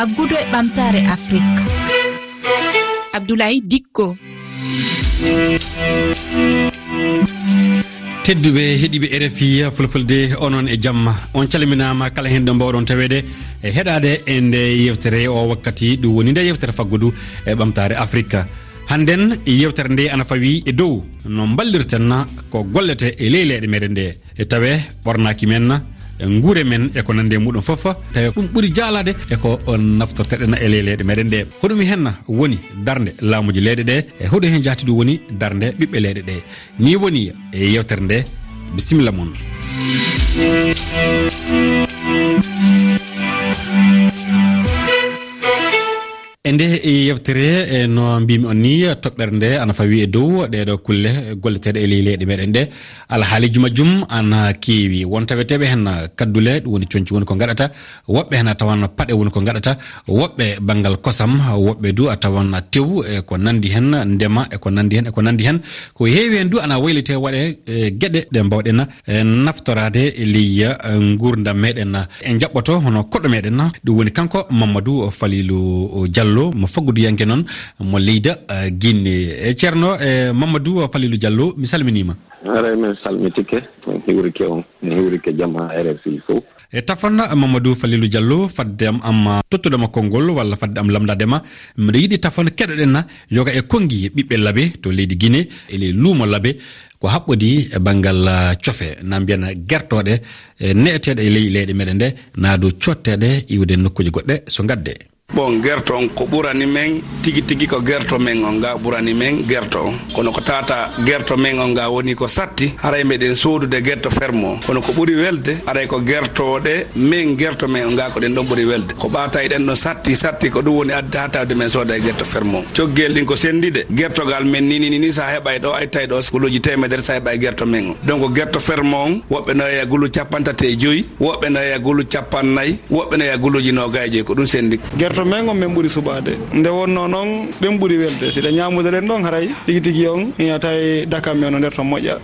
faggudu e ɓamtare afrique abdoulaye dikko. Tedduɓe heeɗiɓe rfi fulfulde onon e jamma on calminama kala hen ɗo mbawɗon tawede e heɗade e nde yewtere o wakkati ɗum woni nde yewtere faggudu e ɓamtare afrique hannden yewtere nde ana fawi e dow no ballirten ko gollete e leyleɗe meɗen nde. E tawe ɓornaki men E guure men eko nande e muɗum foof tawi ɗum ɓuuri jaalade eko naftorteɗen e, e leyleɗe meɗen ɗe. Hoɗum hen woni darde laamuji leyɗe ɗe e hoɗum hen jahti ɗum woni darde ɓiɓɓe leyɗe ɗe. Ni woni e yewtere nde bisimilla moon e nde e yewtere e no mbimi on ni toɓɓere nde ana fawi e dow ɗeɗo kulle golleteɗe e leyleɗe meɗen ɗe alhaaliji majjum ana keewi won taweteɓe hen kaddule ɗum woni coñci woni ko gaɗata woɓɓe hen a tawan paɗe woni ko gaɗata woɓɓe banggal kosam woɓɓe du a tawan tew e ko nandi hen ndema e ko nandi hen eko nandi hen. Ko heewi hen du ana waylite waɗe e gueɗe ɗe mbawɗen e naftorade e ley gurdam meɗen. E jaɓɓoto hono koɗɗo meɗen. Ɗum woni kanko mamadou falilou diallo. diallo mo faggoduyanke noon mo leyda uh, guinne. E ceerno e mamadou falilou diallo mi salminima. Aray e min salmitike min hiwrike on mi hiwrike jaam ha rfi fof e tafanna mamadou falilou diallo fadde am am tottudema konngol walla fadde am lamdadema mbiɗa yiɗi tafan keɗoɗenna yoga e kongi ɓiɓɓe laabe to leydi guine ele luumo laabe ko haɓɓodi e banggal uh, cofe. Na mbiyana gertoɗe e neeteɗe e ley leyɗe meɗen nde naa dow cotteɗe iwde nokkuji goɗɗe so gadde bon guerto on ko ɓurani men tigi tigi ko guerto men on ga ɓurani men guerto on. Kono ko tata guerto men on ga woni ko satti haray meɗen sodude guerto ferme o kono ko ɓuuri welde aray ko guertoɗe men guerto men on ga ko ɗen ɗon ɓuuri welde. Ko ɓata e ɗen ɗon satti satti ko ɗum woni adde ha tawde men sooda e guerto ferme o coggel ɗin ko sendide guertogal men nini nini sa heɓa e ɗo ay tawi ɗo guluji temedere sa heɓa e guerto men o donc guerto ferme on woɓɓe no yeya gulu capantati e joyyi woɓɓe no yeya gulu capannayyi woɓɓe no yeya guluji noga e joyyi ko ɗum sendi to men on min ɓuuri suɓade nde wonno noon ɓen ɓuuri welde siɗa ñamude ɗen ɗon haray tigui tigui on ina tawi dakam men o nder to moƴƴa.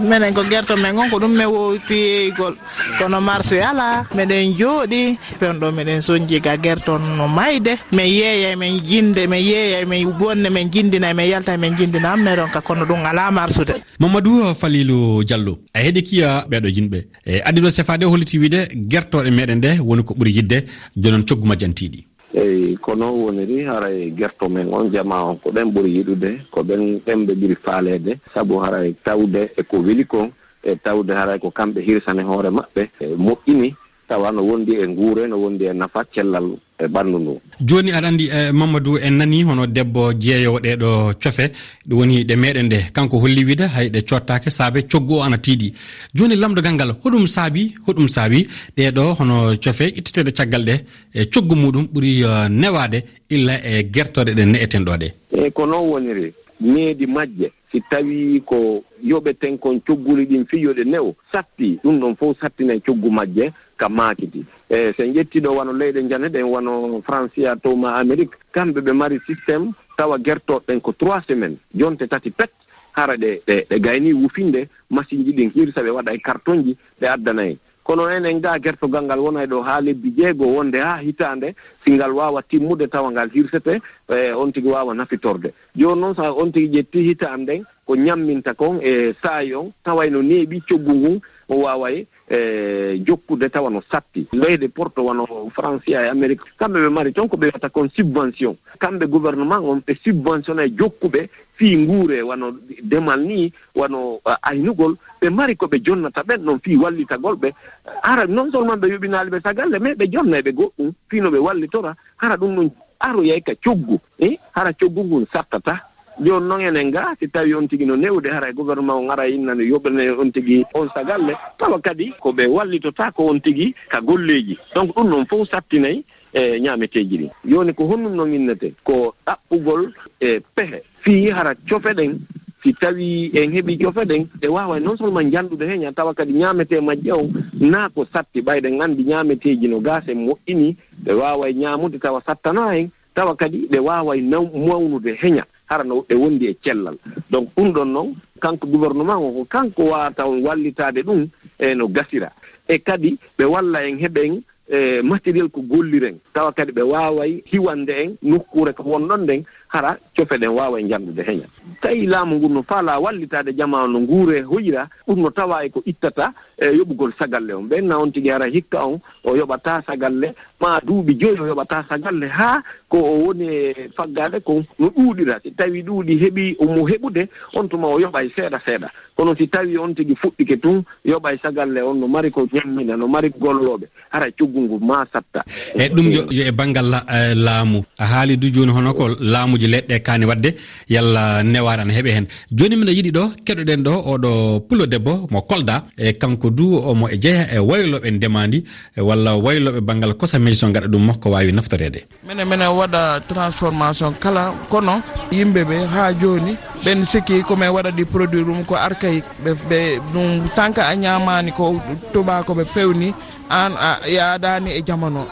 minen ko guerto men on ko ɗum min wowi piyeygol kono marché ala meɗen jooɗi. Pen ɗo meɗen soñji ga guerton no mayde. Min yeeyay min jinde min yeeyay min bonne min jindinay min yalta min jindina meɗon ka. Kono ɗum ala marsude. Mamadou falilu diallo a heeɗi kiya ɓeɗo yimɓe. E addi ɗo sefade holliti wiide guertoɗe meɗen nde woni ko ɓuuri yidde jonon coggu majjantiɗi. eyi ko noon woniri haray gerto men on jama on ko ɗen ɓuri yiɗude ko ɓen ɗen ɓe ɓuri faaleede. Sabu haray tawde eko weli kon e tawde haray ko kamɓe hirsane hoore maɓɓe e moƴƴini. Tawa no wondi e nguure no wondi e nafa cellal e ɓanndu ndu. Jooni aɗa anndi eh, mamadou en nani hono debbo jeeyowo ɗeɗo cofe. Ɗum woni ɗe meɗen ɗe. Kanko holli wiide hay ɗe cottake saabe coggu o ana tiiɗi. Jooni lamdogal ngal hoɗum saabi hoɗum saabi. Ɗeɗo hono cofe itteteɗe caggal ɗe e coggu muɗum ɓuri eh, newade illa e gertoɗe ɗe ne'eten ɗo ɗe eyi ko noon woniri? needi majje. Si tawi ko yoɓeten kon cogguli ɗin fiyoɗe newo satti ɗum ɗon fof sattinen coggu majje ka maakiti. E sen ƴettiɗo wano leyɗe jane ɗen wano francia towma amérique kamɓe ɓe mari systéme tawa gertoɗen ko trois semaine jonte tati pet hara ɗe ɗe ɗe gayni wufinde machine ji ɗin hirsa ɓe waɗa e carton ji ɓe addanayi kono enen ga gertogal ngal wonay ɗo haa lebbi jeego wonde haa hitaande si ngal waawa timmude tawa ngal hirsete e on tigi waawa nafitorde. Jooni noon so on tigi ƴetti hitaande nden ko ñamminta kon e saayi on tawayno neeɓi coggu ngun o waaway e jokkude tawa no satti leyɗe porto wano français e amérique kamɓe ɓe mari toon ko ɓe wiyata kon subvention. Kamɓe gouvernement on ɓe subventionné jokkuɓe fii nguure wano demal ni wano aynugol. Ɓe mari ko ɓe jonnata ɓen noon fii wallitagol ɓe. Ara non seulement ɓe yuɓinaali ɓe sagalle mais ɓe jonna ɓe goɗɗum fii no ɓe wallitora hara ɗum ɗon aroyay ka coggu e hara coggu ngun sattata jooni noon enen ga si tawi on tigi no newde haray e gouvernement o ara innano yoɓene on tigi on sagalle. Tawa kadi ko ɓe wallitotaa ko on tigi ka golleji. Donc ɗum noon fof sattinayi e ñaameteeji ɗi. Jooni ko honnum noon innete ko ɗaɓɓugol e pehe. Fii hara cofe ɗen si tawi en heɓi cofe ɗen ɗe wawa non seulement janndude heña tawa kadi ñaametee majje on naa ko satti ɓayɗen anndi ñaameteeji no gas moƴƴini moƴƴinii ɗe waawa e ñaamude tawa sattana hen tawa kadi ɗe wawa e mawnude heña hara no ɓe wondi e cellal. Donc ɗum ɗon noon kanko gouvernement o ko kanko wawata wallitade ɗum e no gasira. E kadi ɓe walla en heɓen e matériel ko golliren. Tawa kadi ɓe waaway hiwande en nokkure ko wonɗon nden hara cofe ɗen wawa e jandude heña tawi laamu ngun no faala wallitade jamanu nguure hoyira no tawa e ko ittata e yoɓugol sagalle on. Ɓenna on tigi hara hikka on o yoɓata sagalle ma duuɓi joyi o yoɓata sagalle haa ko o woni e faggade kon no ɗuuɗira si tawi ɗuuɗi heɓi omo heɓude on tuma o yoɓa e seeɗa seeɗa. Kono si tawi on tigi fuɗɗike tun yoɓa e sagalle on no mari ko ñammina no mari gollooɓe hara coggu ngu ma satta. Eyi ɗum yo e banggal eh, laamu. A haali du jooni hono ko laamu uji leɗɗe kani wadde yalla neware ana heeɓe hen joni mbiɗa yiɗi ɗo keɗoɗen ɗo oɗo pulo debbo mo kolda e kanko du omo e jeeya e wayloɓe ndemandi walla wayloɓe banggal kosa maison gaɗa ɗum ko wawi naftorede minen minen waɗa transformation kala kono yimɓeɓe ha joni ɓen sikki komin waɗaɗi produit ɗum ko archaïque ɓe ɗum tant que a ñamani ko tubako ɓe fewni an a yaadani e jamano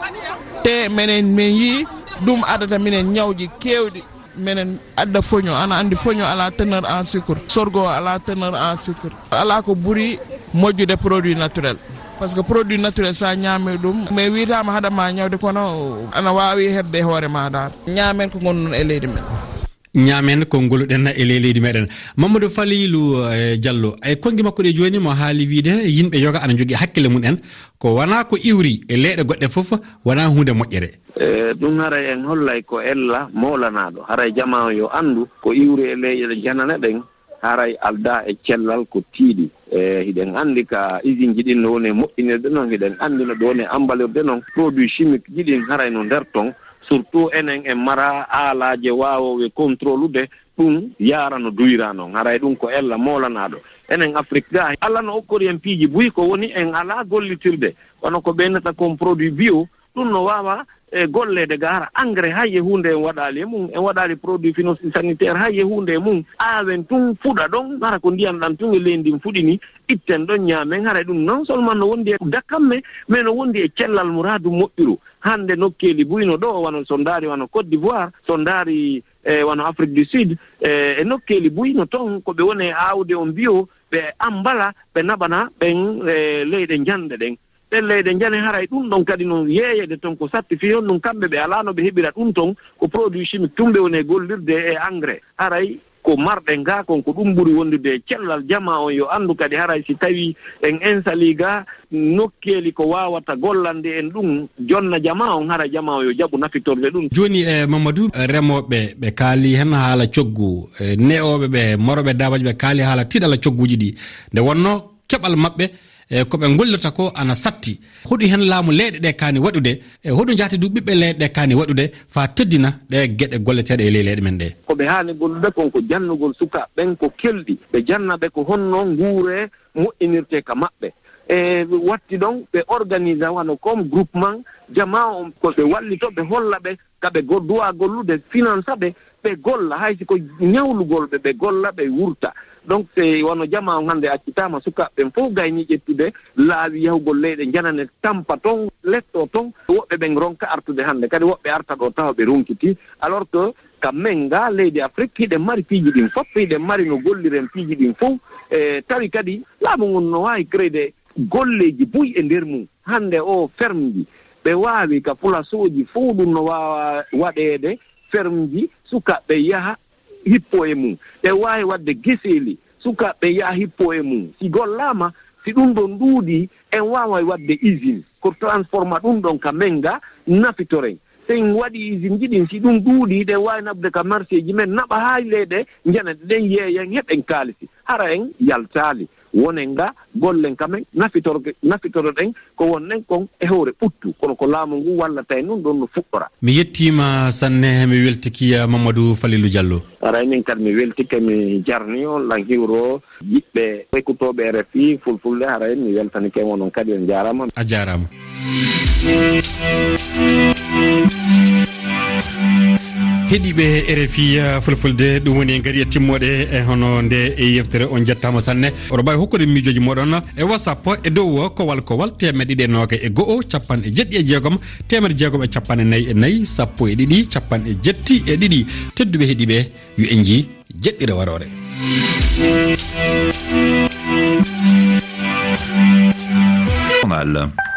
te minen min yi ɗum adata minen ñawji kewɗi minen adda foño ana andi foño ala teneur en sucre sorgo ala teneur en sucre. Ala ko ɓuuri moƴƴude produit naturel. Par ce que produit naturel sa ñaami ɗum mais witama haɗama ñawde kono ana wawi hebde hoore ma dara ñaamen ko gonɗon e leydi men. ñaamen ko ngoluɗen e ley leydi meɗen. Mamadou falilou e diallo e kongi makko ɗe joni mo haali wiide yimɓe yoga ana jogui hakkille mum en ko wona ko iwri e leyɗe goɗɗe foof wona hunde moƴƴere. E, ɗum haray en hollay ko ella mawlanaɗo haray jama yo andu ko iwri e leyɗe janane ɗen haray alda e cellal ko tiiɗi. E hiɗen anndi ka usine ji ɗin no woni moƴƴinirde noon hiɗen anndi no ɗo woni ambalirde noon produit chimique ji ɗin haray no nder ton. surtout enen en mara aalaaje waawowe contrôle ude ɗum yaara no duyra noon haray ɗum ko ella moolanaaɗo. Enen afrique ga allah no okkori en piiji buyi ko woni en alaa gollitirde kono ko ɓeynata comme produit bio ɗum no waawa e golleede ga hara engrais hay e huunde en waɗaali e mum en waɗaali produit finosi sanitaire hay e huunde e mum aawen tun fuɗa ɗon hara ko ndiyan ɗan tun e leydi ndin fuɗini itten ɗon ñaamen hara e ɗum non seulement no wondi e dakkamme mais no wondi e cellal muraadu moƴƴuru. Hannde nokkeeli buyno ɗo wano so ndaari wano côte d'ivoire so ndaari e wano afrique du sud e, e nokkeeli buyno toon ko ɓe woni e aawde on mbiyo ɓe ambala ɓe naɓana ɓen e leyɗe njanɗe ɗen. ɗen leyɗe njani haray ɗum ɗon kadi no yeeyede toon ko satti fi on ɗum kamɓe ɓe alaano ɓe heɓira ɗum toon ko produit chimique tumɓe woni e gollirde e engrais. Haray ko marɗe ngaakon ko ɗum ɓuri wondude e cellal jama on yo anndu kadi haray si tawii en insali ga nokkeeli ko waawata gollande en ɗum jonna jama on hara jama on yo jaɓu nafitorde ɗum. Jooni e eh, mamadou eh, remooɓe ɓe kaali heen haala coggu eh, ne'ooɓe ɓe maroɓe daabaji ɓe kaali haala tiɗala cogguuji ɗi. Nde wonno keɓal maɓɓe e koɓe gollirta ko ana satti. Hoɗum hen laamu leyɗe ɗe kaani waɗude. E hoɗum jaati du ɓiɓɓe leyɗe ɗe kaani waɗude fa teddina ɗe gueɗe golleteɗe e ley leyɗe men ɗe. Koɓe haani gollude kon ko jannugol suka ɓen ko kelɗi ɓe jannaɓe ko honno nguure moƴƴinirte ka maɓɓe. E watti ɗon ɓe organise wano comme groupement jama on koɓe wallito ɓe holla ɓe kaɓe duwa gollude finance ɓe ɓe golla. Hay siko ñawlugol ɓe ɓe golla ɓe wurta. donc se wono jama jamanu hannde accitama sukaɓeɓen fof gayni ƴettude laawi yahugol leyɗe janane tampa toon letto toon woɓɓe ɓen ronka artude hannde kadi woɓɓe arta ɗo tawa ɓe runkiti alors que kam men nga leydi afrique hiɗen mari piiji ɗin fof hiɗen mari no golliren piiji ɗin fof e tawi kadi laamu ngun no waawi créde golleeji buy e ndeer mum. Hannde o ferme ji ɓe waawi ka place fof ɗum no waawa waɗeede ferme ji sukaɓe yaha hippo e mum. Ɓe waawi waɗde geseeli. Sukaaɓe yaha hippo e mum. Si gollaama si ɗum ɗon ɗuuɗi en waawa waɗde usine. Ko transforma ɗum ɗon ka men nga nafitoren sen waɗi usine ji ɗin si ɗum ɗuuɗi ɗen waawi naɓde ka marché ji men naɓa haa leyɗe njanata ɗen yeeyen heɓen kaalisi. Hara en yaltaali. wonen nga gollen kamen nafitorke nafitoroɗen ko wonɗen kon e hoore ɓuttu. Kono ko laamu ngu wallata e nun ɗon no fuɗɗora. Mi yettima sanne mi weltiki mamadou falilou diallo. Aray min kadi mi weltike mi jarni on lankiwro yiɓɓe ekkutoɓe rfi fulfulde haray mi weltani ken onon kadi en jarama. A jarama. heeɗiɓe rfi uh, fulfulde ɗum woni gaari e timmode e hono nde e yeftere on jettama sanne. Oɗo mbawi hokkude miijoji moɗon e whatsapp e dow kowal kowal temeɗe ɗiɗi e nooga e go'o capanɗe jeɗɗi e jeegom temedde jeegom e capanɗe nayyi e nayyi sappo e ɗiɗi capanɗe jetti e ɗiɗi. Tedduɓe heeɗiɓe yo en ji jeɗɗire warore. Mal.